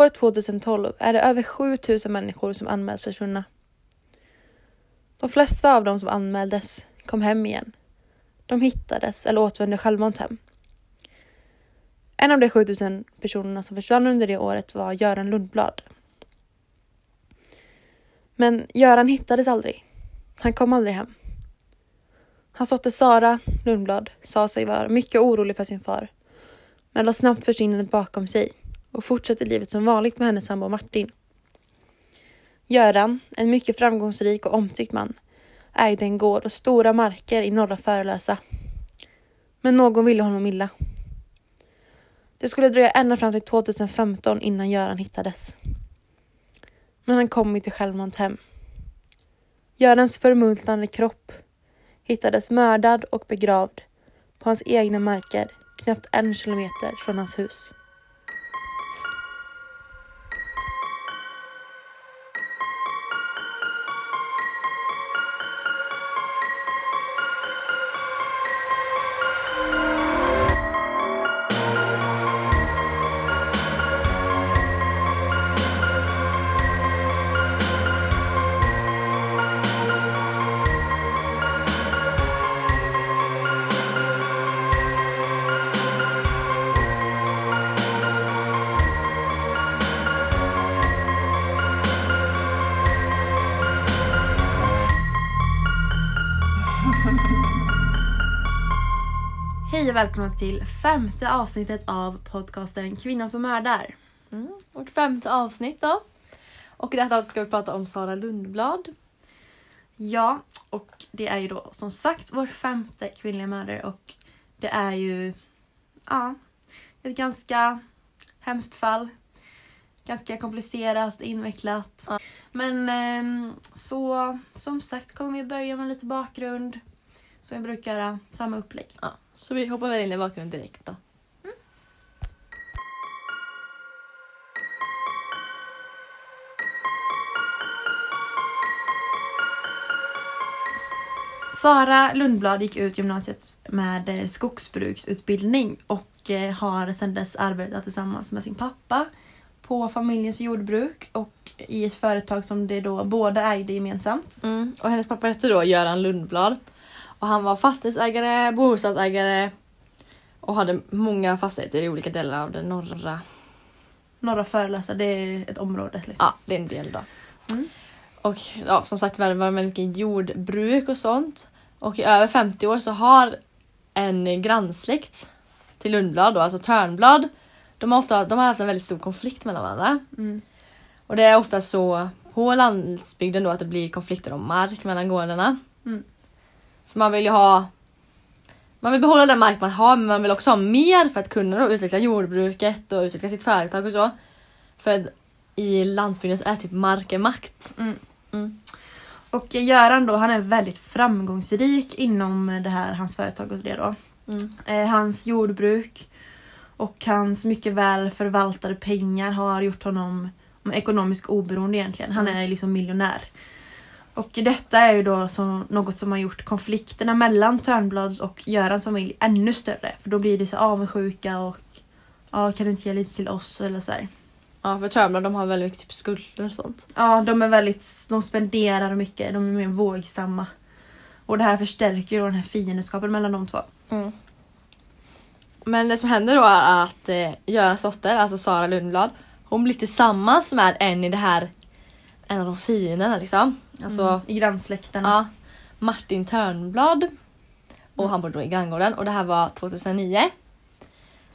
År 2012 är det över 7000 människor som anmäls försvunna. De flesta av dem som anmäldes kom hem igen. De hittades eller återvände självmant hem. En av de 7000 personerna som försvann under det året var Göran Lundblad. Men Göran hittades aldrig. Han kom aldrig hem. Hans dotter Sara Lundblad sa sig vara mycket orolig för sin far men la snabbt försvinnandet bakom sig och fortsatte livet som vanligt med hennes sambo Martin. Göran, en mycket framgångsrik och omtyckt man, ägde en gård och stora marker i norra Förlösa. Men någon ville honom illa. Det skulle dröja ända fram till 2015 innan Göran hittades. Men han kom inte självmant hem. Görans förmultnande kropp hittades mördad och begravd på hans egna marker knappt en kilometer från hans hus. Välkomna till femte avsnittet av podcasten Kvinnor som mördar. Mm, vårt femte avsnitt då. Och i detta avsnitt ska vi prata om Sara Lundblad. Ja, och det är ju då som sagt vår femte kvinnliga mördare och det är ju ja, ett ganska hemskt fall. Ganska komplicerat, invecklat. Men ehm, så som sagt kommer vi börja med lite bakgrund. Som vi brukar göra, samma upplägg. Ja, så vi hoppar väl in i bakgrunden direkt då. Sara Lundblad gick ut gymnasiet med eh, skogsbruksutbildning och eh, har sedan dess arbetat tillsammans med sin pappa på familjens jordbruk och i ett företag som de då båda ägde gemensamt. Mm. Och hennes pappa hette då Göran Lundblad. Och han var fastighetsägare, bostadsägare och hade många fastigheter i olika delar av den norra... Norra Förlösa, det är ett område. Liksom. Ja, det är en del då. Mm. Och ja, som sagt var det mycket jordbruk och sånt. Och i över 50 år så har en grannsläkt till Lundblad, då, alltså Törnblad, de har, ofta, de har haft en väldigt stor konflikt mellan varandra. Mm. Och det är ofta så på landsbygden då att det blir konflikter om mark mellan gårdarna. Mm. För man vill ju ha man vill behålla den mark man har men man vill också ha mer för att kunna utveckla jordbruket och utveckla sitt företag och så. För i landsbygden så är typ marken makt. Mm. Mm. Och Göran då, han är väldigt framgångsrik inom det här, hans företag och det då. Mm. Eh, hans jordbruk och hans mycket väl förvaltade pengar har gjort honom ekonomiskt oberoende egentligen. Han är liksom miljonär. Och detta är ju då så, något som har gjort konflikterna mellan Törnblads och Görans familj ännu större. För då blir det så avundsjuka och ja, kan du inte ge lite till oss eller så här. Ja för Törnblad de har väldigt mycket typ skulder och sånt. Ja, de är väldigt, de spenderar mycket, de är mer vågsamma. Och det här förstärker ju då den här fiendskapen mellan de två. Mm. Men det som händer då är att eh, Görans dotter, alltså Sara Lundblad, hon blir tillsammans med en i det här, en av de fienderna liksom. Alltså, Mm. I grannsläkten. ja, Martin Törnblad. Och Mm. han bodde då i granngården och det här var 2009.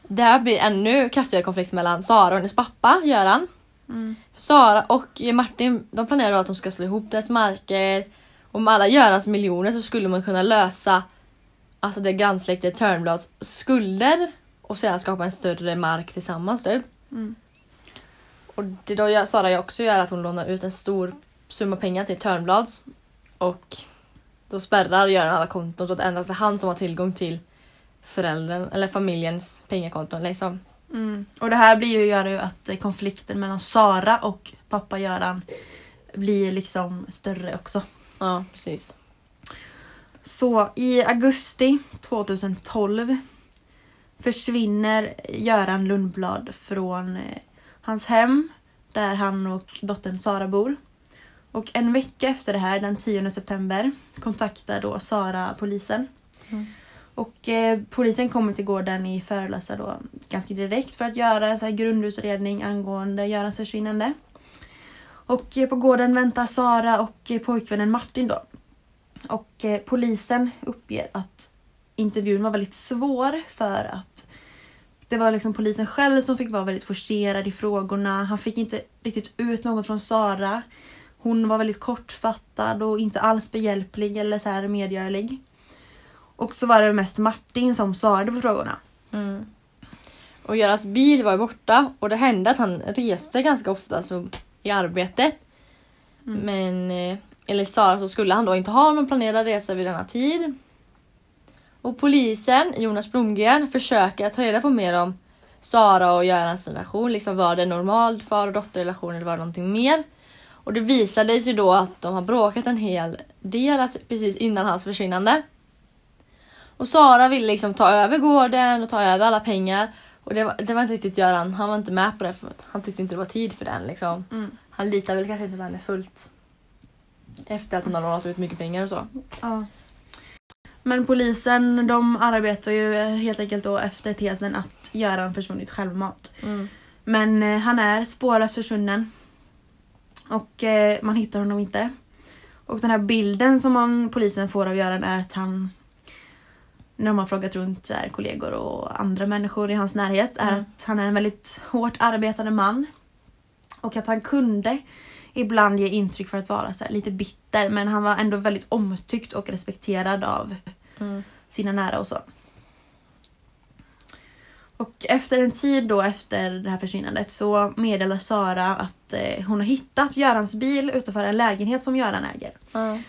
Det här blir ännu kraftigare konflikt mellan Sara och hennes pappa Göran. Mm. Sara och Martin de planerar då att de ska slå ihop deras marker. Och med alla Görans miljoner så skulle man kunna lösa alltså det grannsläktet Törnblads skulder och sedan skapa en större mark tillsammans typ. Mm. Och det då gör- Sara också gör att hon lånar ut en stor summa pengar till Törnblads och då spärrar Göran alla konton så att endast är han som har tillgång till föräldern eller familjens pengakonton liksom. Mm. Och det här blir ju, gör ju att konflikten mellan Sara och pappa Göran blir liksom större också. Ja, precis. Så i augusti 2012 försvinner Göran Lundblad från... eh, hans hem där han och dottern Sara bor. Och en vecka efter det här, den 10 september, kontaktar då Sara polisen. Mm. Och eh, polisen kommer till gården i Förlösa då ganska direkt för att göra en så här grundutredning angående Görans försvinnande. Och eh, på gården väntar Sara och eh, pojkvännen Martin då. Och eh, polisen uppger att intervjun var väldigt svår för att det var liksom polisen själv som fick vara väldigt forcerad i frågorna. Han fick inte riktigt ut något från Sara. Hon var väldigt kortfattad och inte alls behjälplig eller så här medgörlig. Och så var det mest Martin som svarade på frågorna. Mm. Och Görans bil var borta och det hände att han reste ganska ofta alltså, i arbetet. Mm. Men eh, enligt Sara så skulle han då inte ha någon planerad resa vid denna tid. Och polisen, Jonas Blomgren, försöker ta reda på mer om Sara och Görans relation. Liksom var det en normal far och dotterrelation eller var det någonting mer? Och det visade sig då att de har bråkat en hel del alltså precis innan hans försvinnande. Och Sara ville liksom ta över gården och ta över alla pengar. Och det var, det var inte riktigt Göran, han var inte med på det för att han tyckte inte det var tid för den. Liksom. Mm. Han litar väl kanske inte på henne fullt. Efter att hon har lånat ut mycket pengar och så. Ja. Men polisen de arbetar ju helt enkelt då efter tesen att Göran försvunnit självmant. Mm. Men eh, han är spårlöst försvunnen. Och eh, man hittar honom inte. Och den här bilden som man, polisen får av Göran är att han när har frågat runt här, kollegor och andra människor i hans närhet är Mm. att han är en väldigt hårt arbetande man. Och att han kunde ibland ge intryck för att vara så här, lite bitter men han var ändå väldigt omtyckt och respekterad av Mm. sina nära och så. Och efter en tid då efter det här försvinnandet så meddelar Sara att eh, hon har hittat Görans bil utanför en lägenhet som Göran äger. Ja.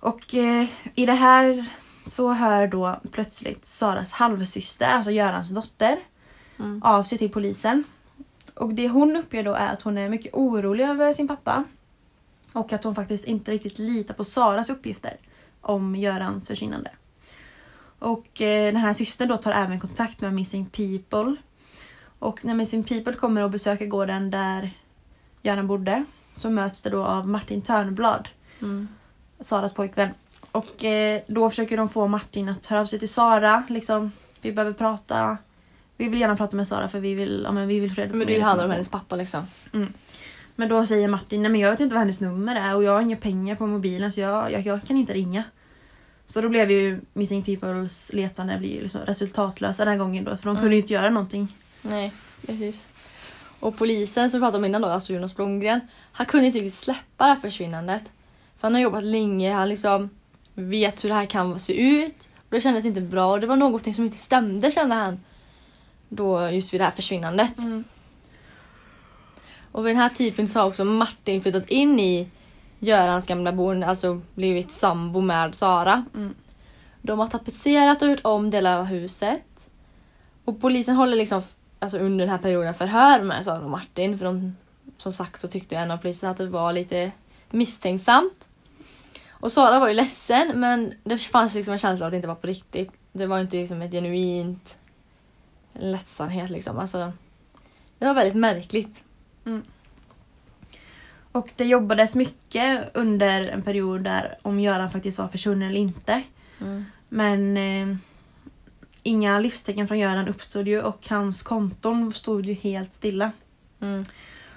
Och eh, i det här så hör då plötsligt Saras halvsyster, alltså Görans dotter, Mm. av sig till polisen. Och det hon uppger då är att hon är mycket orolig över sin pappa. Och att hon faktiskt inte riktigt litar på Saras uppgifter om Görans försvinnande. Och eh, den här systern då tar även kontakt med Missing People. Och när Missing People kommer och besöker gården där Göran bodde så möts det då av Martin Törnblad, Mm. Saras pojkvän. Och eh, då försöker de få Martin att höra av sig till Sara. Liksom, vi behöver prata. Vi vill gärna prata med Sara för vi vill, ja, men vi vill reda Men det handlar om hennes pappa liksom. Men då säger Martin, nej men jag vet inte vad hennes nummer är och jag har inga pengar på mobilen så jag, jag, jag kan inte ringa. Så då blev ju Missing Peoples letande blir liksom resultatlösa den här gången då för de Mm. kunde ju inte göra någonting. Nej, precis. Och polisen som vi pratade om innan då, alltså Jonas Blomgren, han kunde inte riktigt släppa det här försvinnandet. För han har jobbat länge, han liksom vet hur det här kan se ut. Och det kändes inte bra och det var någonting som inte stämde kände han. Då just vid det här försvinnandet. Mm. Och vid den här tidpunkten så har också Martin flyttat in i Görans gamla boende, alltså blivit sambo med Sara. Mm. De har tapetserat och gjort om delar av huset. Och polisen håller liksom alltså under den här perioden förhör med Sara och Martin. För de, som sagt så tyckte en av poliserna att det var lite misstänksamt. Och Sara var ju ledsen men det fanns liksom en känsla att det inte var på riktigt. Det var inte liksom ett genuint lättsamhet liksom. Alltså, det var väldigt märkligt. Och det jobbades mycket under en period där om Göran faktiskt var försvunnen eller inte. Mm. Men eh, inga livstecken från Göran uppstod ju och hans konton stod ju helt stilla. Mm.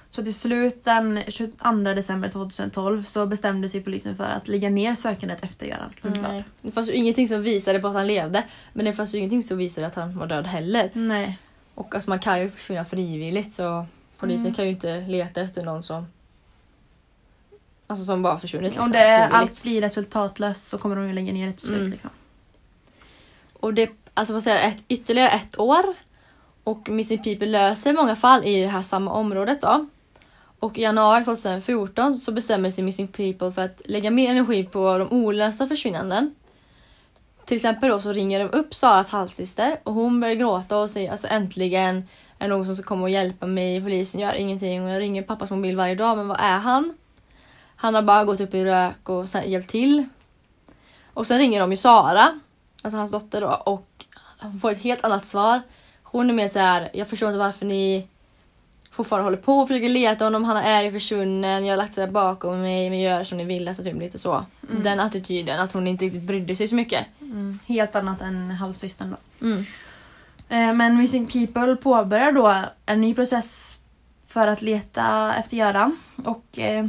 Så till slut den 22 december 2012 så bestämde sig polisen för att lägga ner sökandet efter Göran Lundblad. Nej. Det fanns ju ingenting som visade på att han levde. Men det fanns ju ingenting som visade att han var död heller. Nej. Och alltså man kan ju försvinna frivilligt så polisen Mm. kan ju inte leta efter någon som Alltså som bara försvunnit. Liksom, Om det är, allt blir resultatlöst så kommer de ju lägga ner ett beslut. Mm. Liksom. Och det alltså vad säger ett, ytterligare ett år. Och Missing People löser många fall i det här samma området då. Och i januari 2014 så bestämmer sig Missing People för att lägga mer energi på de olösta försvinnanden. Till exempel då så ringer de upp Saras halvsyster och hon börjar gråta och säger alltså äntligen är någon som ska komma och hjälpa mig. Polisen gör ingenting och jag ringer pappas mobil varje dag men var är han? Han har bara gått upp i rök och hjälpt till. Och sen ringer de ju Sara, alltså hans dotter då och hon får ett helt annat svar. Hon är mer så här, jag förstår inte varför ni fortfarande håller på och försöker leta honom. Han är ju försvunnen, jag har lagt det där bakom mig, men gör som ni vill. Alltså typ lite så. Mm. Den attityden, att hon inte riktigt brydde sig så mycket. Mm. Helt annat än halvsystern då. Mm. Eh, Men Missing People påbörjar då en ny process för att leta efter Göran. Och eh,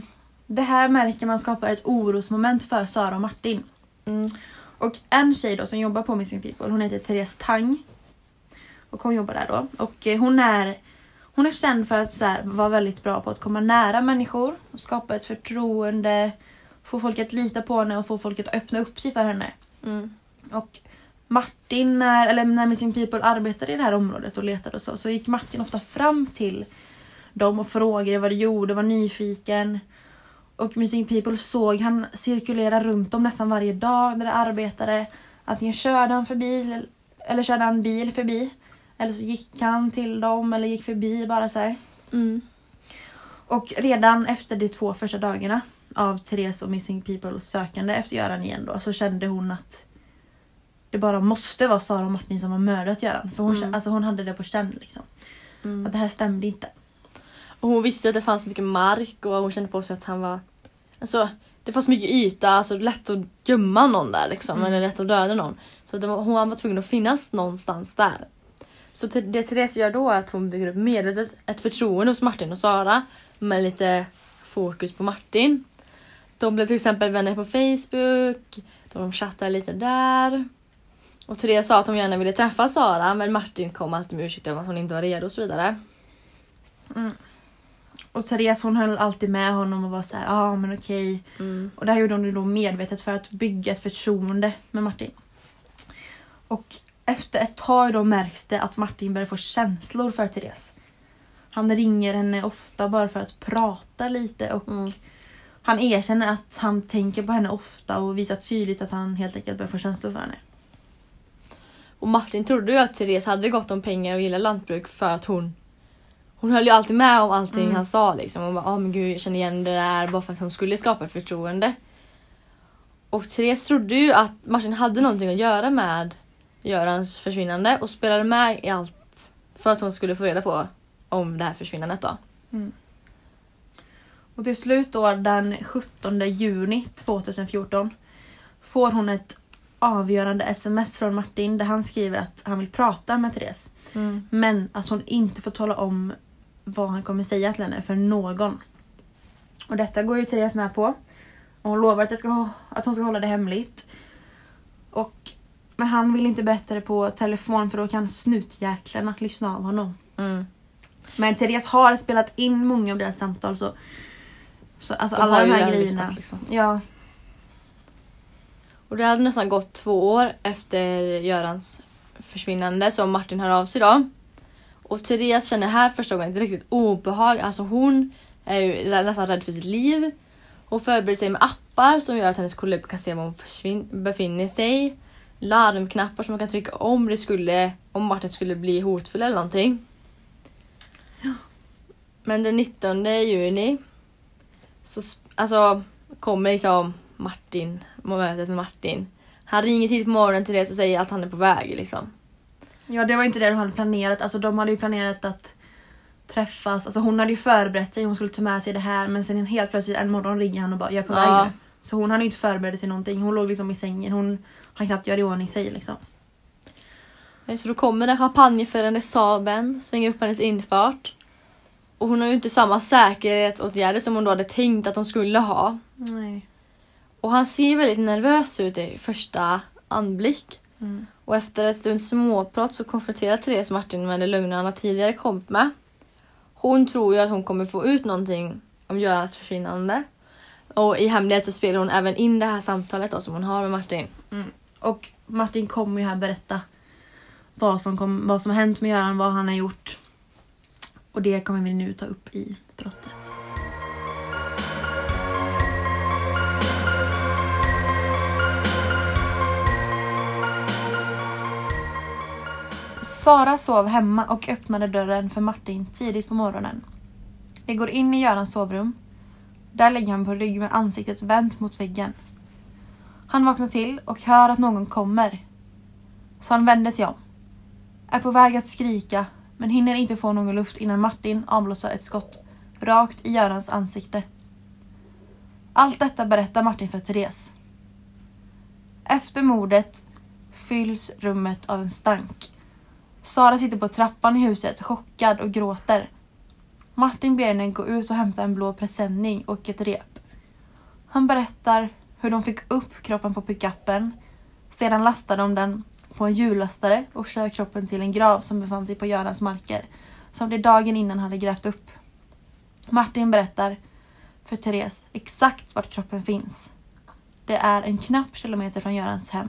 det här märker man skapar ett orosmoment för Sara och Martin. Mm. Och en tjej då som jobbar på Missing People, hon heter Therese Tang. Och hon jobbar där då. Och eh, hon är, hon är känd för att så här, vara väldigt bra på att komma nära människor. Och skapa ett förtroende. Få folk att lita på henne och få folk att öppna upp sig för henne. Mm. Och Martin, när, eller när Missing People arbetade i det här området och letade och så, så gick Martin ofta fram till dem och frågade vad de gjorde, var nyfiken. Och Missing People såg han cirkulera runt dem nästan varje dag när de arbetade. Antingen körde han förbi eller körde han bil förbi. Eller så gick han till dem eller gick förbi bara så. Mm. Och redan efter de två första dagarna av Therese och Missing People sökande efter Göran igen då så kände hon att det bara måste vara Sara och Martin som har mördat Göran. För hon, Mm. alltså hon hade det på känn liksom. Mm. Att det här stämde inte. Och hon visste att det fanns mycket mark och hon kände på sig att han var... Alltså, det fanns mycket yta, alltså lätt att gömma någon där liksom, Mm. eller lätt att döda någon. Så var, hon var tvungen att finnas någonstans där. Så det Therese gör då är att hon bygger upp medvetet ett förtroende hos Martin och Sara med lite fokus på Martin. De blev till exempel vänner på Facebook, de chattade lite där. Och Therese sa att hon gärna ville träffa Sara men Martin kom alltid med ursäkt om att hon inte var redo och så vidare. Och Therese hon höll alltid med honom och var så här, ja ah, men okej. Mm. Och det här gjorde hon då medvetet för att bygga ett förtroende med Martin. Och efter ett tag då märks det att Martin börjar få känslor för Therese. Han ringer henne ofta bara för att prata lite och Mm. han erkänner att han tänker på henne ofta och visar tydligt att han helt enkelt börjar få känslor för henne. Och Martin trodde ju att Therese hade gott om pengar och gillade lantbruk för att hon hon höll ju alltid med om allting Mm. han sa liksom. Hon bara, ah, men gud jag känner igen det där bara för att hon skulle skapa ett förtroende. Och Therese trodde ju att Martin hade någonting att göra med Görans försvinnande och spelade med i allt för att hon skulle få reda på om det här försvinnandet då. Och till slut då den 17 juni 2014 får hon ett avgörande sms från Martin där han skriver att han vill prata med Therese. Men att hon inte får tala om vad han kommer säga till henne för någon. Och detta går ju Therese med på. Och hon lovar att, det ska, att hon ska hålla det hemligt. Och, men han vill inte berätta det på telefon för då kan snutjäklarna lyssna av honom. Mm. Men Therese har spelat in många av deras samtal så, så alltså De alla de här grejerna. lyssnat, liksom. Ja. Och det hade nästan gått två år efter Görans försvinnande som Martin hör av sig då. Och Therese känner här första gången ett riktigt obehag. Alltså hon är ju nästan rädd för sitt liv. Hon förbereder sig med appar som gör att hennes kollegor kan se var hon befinner sig. Larmknappar som man kan trycka om det skulle, om Martin skulle bli hotfull eller någonting. Men den 19 juni så alltså, kommer liksom Martin, mötet med Martin. Han ringer tidigt på morgonen till Therese och säger att han är på väg liksom ja, det var inte det de hade planerat. Alltså de hade ju planerat att träffas. Alltså hon hade ju förberett sig, hon skulle ta med sig det här men sen helt plötsligt en morgon ringer han och bara jag är på väg nu. Så hon hade ju inte förberett sig någonting. Hon låg liksom i sängen. Hon hann knappt göra i ordning sig liksom. Så då kommer den champagneförande Saaben, svänger upp hennes infart. Och hon har ju inte samma säkerhetsåtgärder som hon då hade tänkt att hon skulle ha. Nej. Och han ser väldigt nervös ut i första anblick. Mm. Och efter ett stund småprat så konfronterar Therese Martin med det lögner han har tidigare kommit med. Hon tror ju att hon kommer få ut någonting om Görans försvinnande. Och i hemlighet så spelar hon även in det här samtalet då, som hon har med Martin. Mm. Och Martin kommer ju här berätta vad som, kom, vad som har hänt med Göran, vad han har gjort. Och det kommer vi nu ta upp i brottet. Sara sov hemma och öppnade dörren för Martin tidigt på morgonen. De går in i Görans sovrum. Där ligger han på rygg med ansiktet vänt mot väggen. Han vaknar till och hör att någon kommer. Så han vänder sig om. Är på väg att skrika men hinner inte få någon luft innan Martin avlossar ett skott rakt i Görans ansikte. Allt detta berättar Martin för Therese. Efter mordet fylls rummet av en stank. Sara sitter på trappan i huset chockad och gråter. Martin ber henne gå ut och hämta en blå presenning och ett rep. Han berättar hur de fick upp kroppen på pickuppen. Sedan lastar de den på en hjullastare och kör kroppen till en grav som befann sig på Görans marker. Som de dagen innan hade grävt upp. Martin berättar för Therese exakt vart kroppen finns. Det är en knapp kilometer från Görans hem.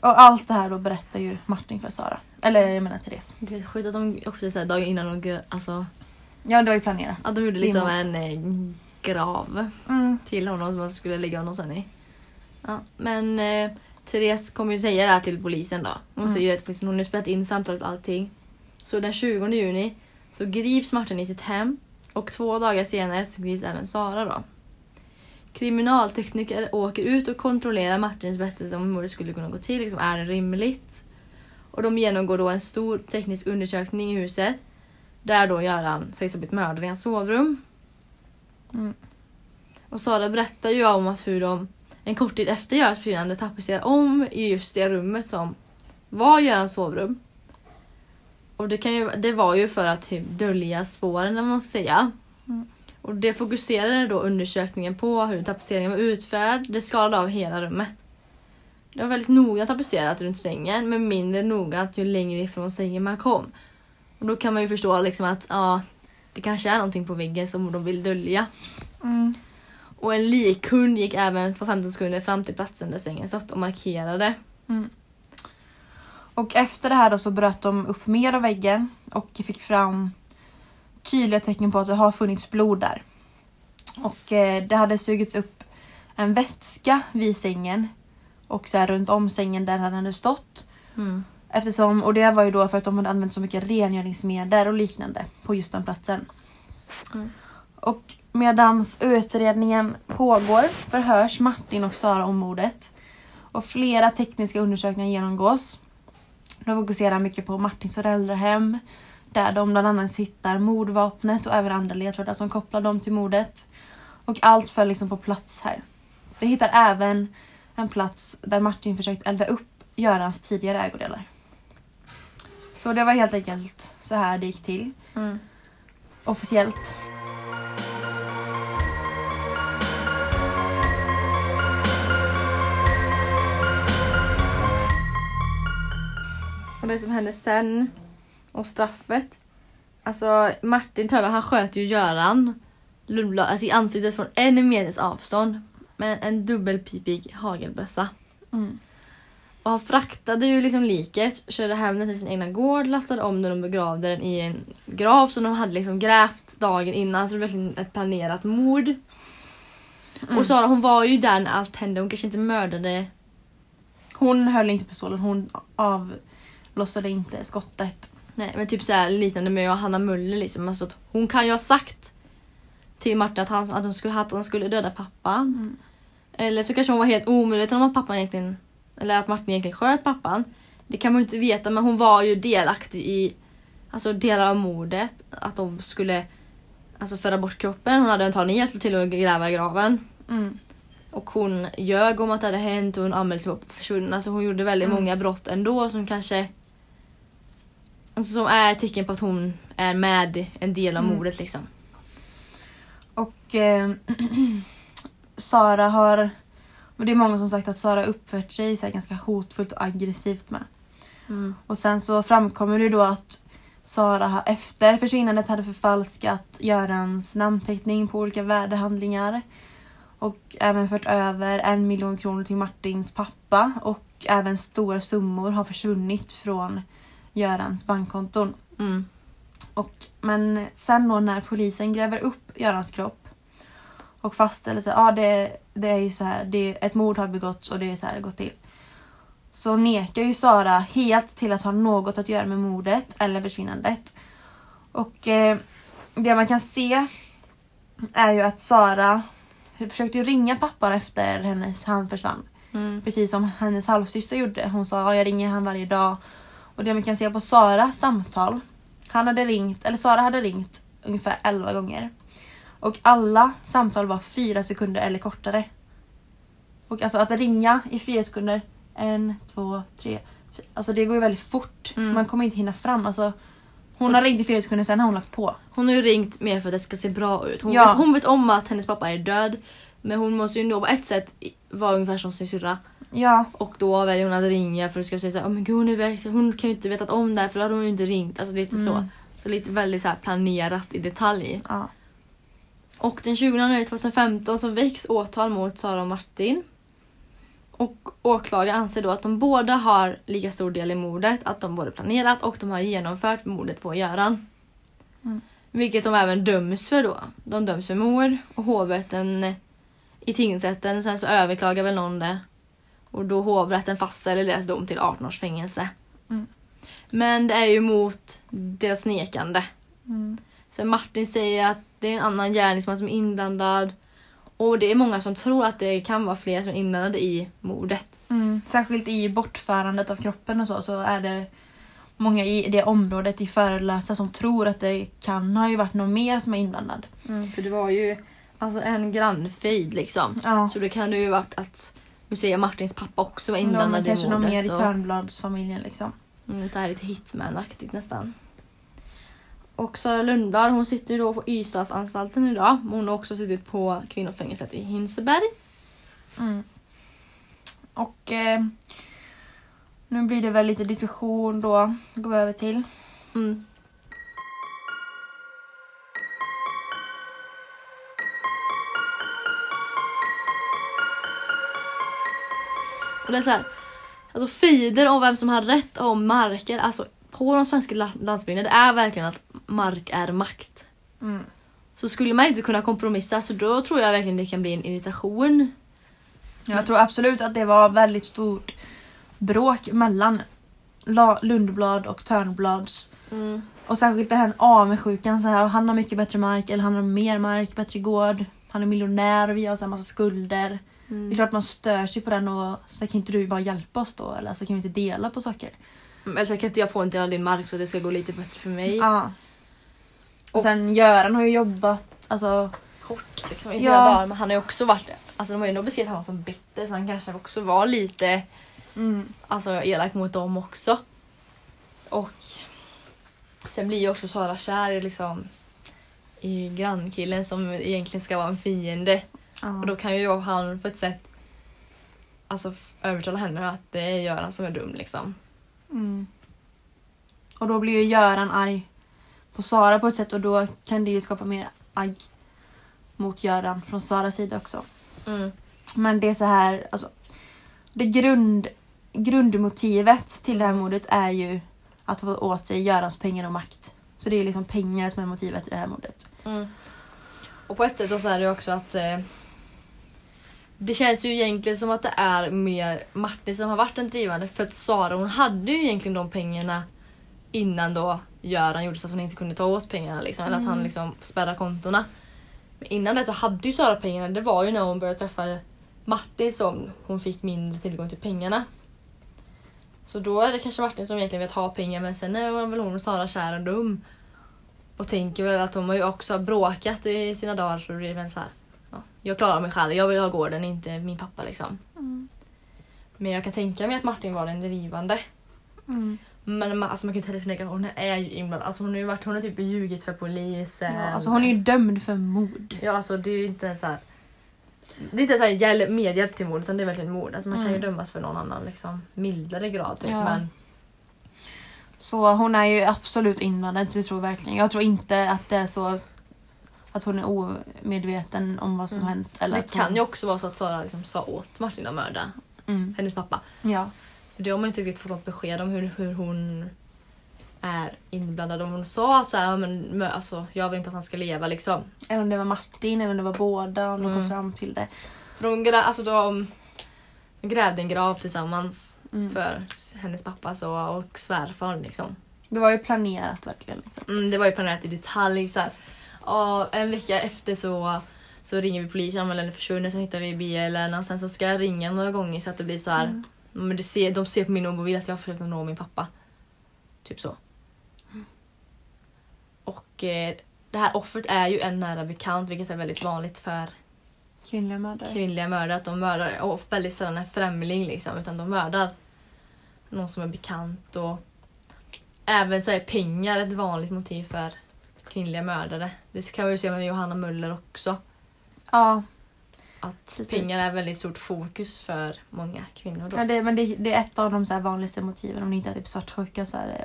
Och allt det här då berättar ju Martin för Sara. Eller jag menar Therese. Är sjukt att de också så här, dagen innan de, alltså, Ja, det var ju planerat. att de gjorde liksom en eh, grav Mm. till honom som man skulle lägga honom sen i. Ja, men eh, Therese kommer ju säga det här till polisen då. Hon Mm. säger att polisen, hon har spelat in samtalet och allting. Så den 20 juni så grips Martin i sitt hem och två dagar senare så grips även Sara då. Kriminaltekniker åker ut och kontrollerar Martins berättelse om hur mordet skulle kunna gå till. Liksom, är det rimligt? Och de genomgår då en stor teknisk undersökning i huset. Där då Göran sägs ha blivit mördad i hans sovrum. Mm. Och Sara berättar ju om att hur de en kort tid efter Görans försvinnande tapetserar om i just det rummet som var Görans sovrum. Och det, kan ju, det var ju för att typ dölja spåren, man ska säga. Och det fokuserade då undersökningen på hur tapetseringen var utförd. Det skalade av hela rummet. Det var väldigt noga tapetserat runt sängen, men mindre noggrant ju längre ifrån sängen man kom. Och då kan man ju förstå liksom att ja, det kanske är någonting på väggen som de vill dölja. Mm. Och en likhund gick även på 15 sekunder fram till platsen där sängen stått och markerade. Mm. Och efter det här då så bröt de upp mer av väggen och fick fram tydliga tecken på att det har funnits blod där. Och eh, det hade sugits upp en vätska vid sängen och så här runt om sängen där den hade stått. Mm. Eftersom, och det var ju då för att de hade använt så mycket rengöringsmedel och liknande på just den platsen. Mm. Och medans utredningen pågår förhörs Martin och Sara om mordet. Och flera tekniska undersökningar genomgås. De fokuserar mycket på Martins föräldrahem. Där de bland annat hittar mordvapnet och även andra ledtrådar som kopplar dem till mordet. Och allt föll liksom på plats här. De hittar även en plats där Martin försökt elda upp Görans tidigare ägodelar. Så det var helt enkelt så här det gick till. Mm. Officiellt. Och det som hände sen och straffet. Alltså Martin Törnberg han sköt ju Göran Lundblad alltså, i ansiktet från en meters avstånd med en dubbelpipig hagelbössa. Mm. Och han fraktade ju liksom liket, körde hem den till sin egna gård, lastade om den och begravde den i en grav som de hade liksom grävt dagen innan. Så det var verkligen ett planerat mord. Mm. Och Sara hon var ju där när allt hände, hon kanske inte mördade Hon höll inte pistolen, hon avlossade inte skottet. Nej men typ så här liknande med Hanna Möller liksom. Alltså hon kan ju ha sagt till Martin att han, att hon skulle, att han skulle döda pappan. Mm. Eller så kanske hon var helt omedveten om att pappan egentligen, eller att Martin egentligen sköt pappan. Det kan man ju inte veta men hon var ju delaktig i alltså delar av mordet. Att de skulle alltså föra bort kroppen. Hon hade antagligen hjälpt till att gräva i graven. Mm. Och hon ljög om att det hade hänt och hon anmälde sig för försvunnen. Alltså hon gjorde väldigt Mm. många brott ändå som kanske alltså som är tecken på att hon är med en del av Mm. mordet liksom. Och eh, Sara har... Och det är många som sagt att Sara uppfört sig så här ganska hotfullt och aggressivt med. Mm. Och sen så framkommer det då att Sara efter försvinnandet hade förfalskat Görans namnteckning på olika värdehandlingar. Och även fört över en miljon kronor till Martins pappa och även stora summor har försvunnit från Görans bankkonton. Mm. Och, men sen då när polisen gräver upp Görans kropp och fastställer sig, ja det, det är ju så här, det, ett mord har begåtts och det är så här det gått till. Så nekar ju Sara helt till att ha något att göra med mordet eller försvinnandet. Och eh, det man kan se är ju att Sara försökte ringa pappan efter hennes, han försvann. Mm. Precis som hennes halvsyster gjorde. Hon sa ja, jag ringer han varje dag. Och det man kan se på Saras samtal. Han hade ringt, eller Sara hade ringt ungefär 11 gånger. Och alla samtal var fyra sekunder eller kortare. Och alltså att ringa i fyra sekunder, en, två, tre. fyra. Alltså det går ju väldigt fort. Mm. Man kommer inte hinna fram. Alltså, hon har ringt i fyra sekunder, sen har hon lagt på. Hon har ju ringt mer för att det ska se bra ut. Hon, Ja. vet, hon vet om att hennes pappa är död. Men hon måste ju ändå på ett sätt vara ungefär som sin syrra. Ja, Och då väljer hon att ringa för att ska säga såhär, oh, men gud hon, är hon kan ju inte vetat om det här för då hade hon ju inte ringt. Alltså lite så. Mm. Så lite väldigt så här planerat i detalj. ja. Och den 20 januari 2015 så väcks åtal mot Sara och Martin. Och åklagaren anser då att de båda har lika stor del i mordet, att de både planerat och de har genomfört mordet på Göran. Mm. Vilket de även döms för då. De döms för mord och hovrätten i tingsrätten, sen så överklagar väl någon det. Och då hovrätten fastställer deras dom till 18 års fängelse. Mm. Men det är ju mot deras nekande. Mm. Så Martin säger att det är en annan gärningsman som är inblandad. Och det är många som tror att det kan vara fler som är inblandade i mordet. Mm. Särskilt i bortförandet av kroppen och så, så är det många i det området i Förelösa som tror att det kan ha ju varit någon mer som är inblandad. För det var ju alltså en grannfejd liksom. Ja. Så det kan ju varit att vi säger Martins pappa också var Ja, men inblandad i kanske mordet. någon mer i Törnbladsfamiljen liksom. Mm, det här är lite hitman-aktigt nästan. Och Sara Lundblad hon sitter ju då på Ystadsanstalten idag. Hon har också suttit på kvinnofängelset i Hinseberg. Mm. Och eh, nu blir det väl lite diskussion då. Går vi över till. Mm. Och det är så här, alltså feeder om vem som har rätt om marken, alltså på de svenska la- landsbygden, det är verkligen att mark är makt. Mm. Så skulle man inte kunna kompromissa så då tror jag verkligen det kan bli en irritation. Jag tror absolut att det var väldigt stort bråk mellan La- Lundblad och Törnblads. Och särskilt det här avundsjukan. Så här, han har mycket bättre mark, eller han har mer mark, bättre gård. Han är miljonär och vi har så massa skulder. Mm. Det är klart man stör sig på den och så kan inte du bara hjälpa oss då? Eller så kan vi inte dela på saker? Mm, Eller så kan inte jag få en del av din mark så det ska gå lite bättre för mig. Ja. Och Och- sen Göran har ju jobbat, alltså Hårt liksom i Ja. sina dagar. Men han har ju också varit, alltså de har ju ändå beskrivit honom som bitter så han kanske också var lite mm, alltså, elak mot dem också. Och sen blir ju också Sara kär i liksom i grannkillen som egentligen ska vara en fiende. Ja. Och då kan ju han på ett sätt alltså övertala henne att det är Göran som är dum liksom. Mm. Och då blir ju Göran arg på Sara på ett sätt och då kan det ju skapa mer agg mot Göran från Saras sida också. Mm. Men det är så här, alltså det grund, grundmotivet till det här mordet är ju att få åt sig Görans pengar och makt. Så det är liksom pengar som är motivet i det här mordet. Mm. Och på ett sätt då så är det också att eh, det känns ju egentligen som att det är mer Martin som har varit den drivande för att Sara hon hade ju egentligen de pengarna innan då Göran gjorde så att hon inte kunde ta åt pengarna liksom, eller att han Mm. liksom spärrade kontona. Men innan det så hade ju Sara pengarna, det var ju när hon började träffa Martin som hon fick mindre tillgång till pengarna. Så då är det kanske Martin som egentligen vet ha pengar men sen är väl hon och Sara kär och dum. Och tänker väl att de har ju också bråkat i sina dagar så det blir väl så här. Ja, jag klarar mig själv, jag vill ha gården, inte min pappa liksom. Men jag kan tänka mig att Martin var den drivande. Mm. Men man, alltså man kan ju inte heller förneka att hon är ju inblandad. Alltså hon har ju varit, hon har typ ljugit för polisen. Ja, alltså hon är ju dömd för mord. Ja alltså det är ju inte så här. Det är inte så här hjälp, medhjälp till mord utan det är verkligen mord. Alltså man kan ju Mm. dömas för någon annan liksom mildare grad typ. Ja. Men Så hon är ju absolut inblandad, det tror jag verkligen. Jag tror inte att det är så att hon är omedveten om vad som Mm. hänt. Eller det hon... kan ju också vara så att Sara liksom sa åt Martin att mörda Mm. hennes pappa. Ja. Det har man inte riktigt fått något besked om hur, hur hon är inblandad. Om hon sa att så här, "Ja, men, alltså, jag vill inte att han ska leva liksom. Eller om det var Martin eller om det var båda, om de kom Mm. fram till det. För grä, alltså, de, de grävde en grav tillsammans Mm. för hennes pappa så, och svärfar liksom. Det var ju planerat verkligen. Liksom. Mm, det var ju planerat i detalj. Så här. Och en vecka efter så, så ringer vi polisen, anmäler henne försvunnen, sen hittar vi bilen och sen så ska jag ringa några gånger så att det blir så här. Mm. Men det ser, de ser på min mobil att jag har försökt nå min pappa. Typ så. Och eh, det här offret är ju en nära bekant vilket är väldigt vanligt för Kvinnliga mördare. kvinnliga mördare. Att de mördar och väldigt sällan en främling liksom utan de mördar någon som är bekant och även så är pengar ett vanligt motiv för kvinnliga mördare. Det kan vi ju se med Johanna Möller också. Ja, Att Precis. pengar är väldigt stort fokus för många kvinnor. Då. ja det, men det, det är ett av de så här vanligaste motiven om det inte är typ svartsjuka så här,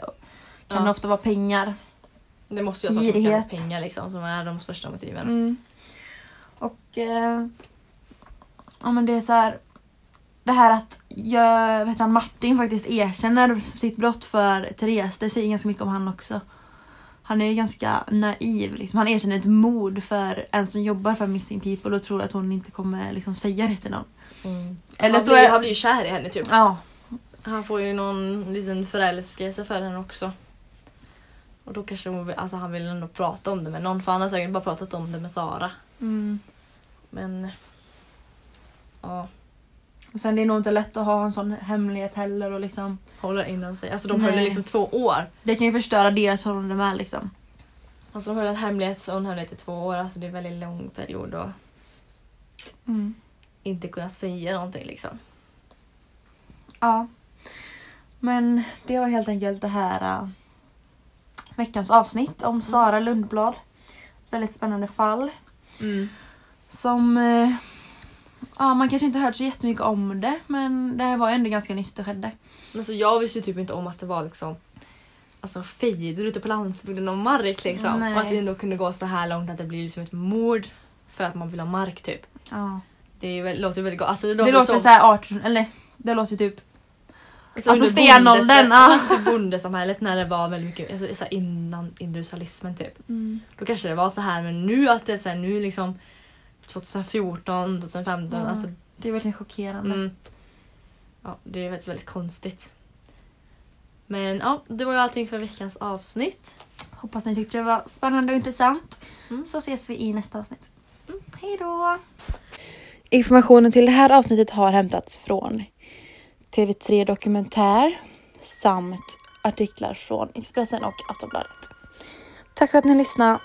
kan Ja. det ofta vara pengar. Det måste ju vara pengar liksom, som är de största motiven. Mm. Och eh, ja men det är så här. Det här att jag, vet han, Martin faktiskt erkänner sitt brott för Therese, det säger ganska mycket om han också. Han är ju ganska naiv. Liksom. Han erkänner ett mord för en som jobbar för Missing People och tror att hon inte kommer liksom, säga det till någon. Mm. Eller han, så blir, är- han blir ju kär i henne typ. Ja. Han får ju någon liten förälskelse för henne också. Och då kanske hon alltså han vill ändå prata om det med någon för han har säkert bara pratat om det med Sara. Mm. Men... Ja, Och sen det är nog inte lätt att ha en sån hemlighet heller och liksom. håller inom sig. Alltså de höll det liksom två år. Det kan ju förstöra deras förhållande med liksom. Alltså de höll en hemlighet så en hemlighet i två år. Alltså det är en väldigt lång period och Mm. inte kunna säga någonting liksom. Ja. Men det var helt enkelt det här äh, veckans avsnitt om Sara Lundblad. Väldigt spännande fall. Mm. Som... eh, ja, man kanske inte hört så jättemycket om det men det var ju ändå ganska nyss det skedde. Alltså jag visste ju typ inte om att det var liksom Alltså fejder ute på landsbygden och mark liksom. Nej. Och att det ändå kunde gå så här långt att det blir liksom ett mord för att man vill ha mark typ. Ja. Det väl- låter ju väldigt gott. Alltså, det Det låter, låter som, så här 18... Eller det låter typ... alltså, alltså stenåldern, under bondesamhället när det var väldigt mycket, alltså, så innan industrialismen typ. Mm. Då kanske det var så här men nu att det är så här, nu liksom 2014, 2015, Ja. alltså Det är verkligen chockerande. Mm. Ja, det är faktiskt väldigt konstigt. Men ja, det var ju allting för veckans avsnitt. Hoppas ni tyckte det var spännande och intressant. Mm. Så ses vi i nästa avsnitt. Hej då! Informationen till det här avsnittet har hämtats från TV3 Dokumentär samt artiklar från Expressen och Aftonbladet. Tack för att ni lyssnade.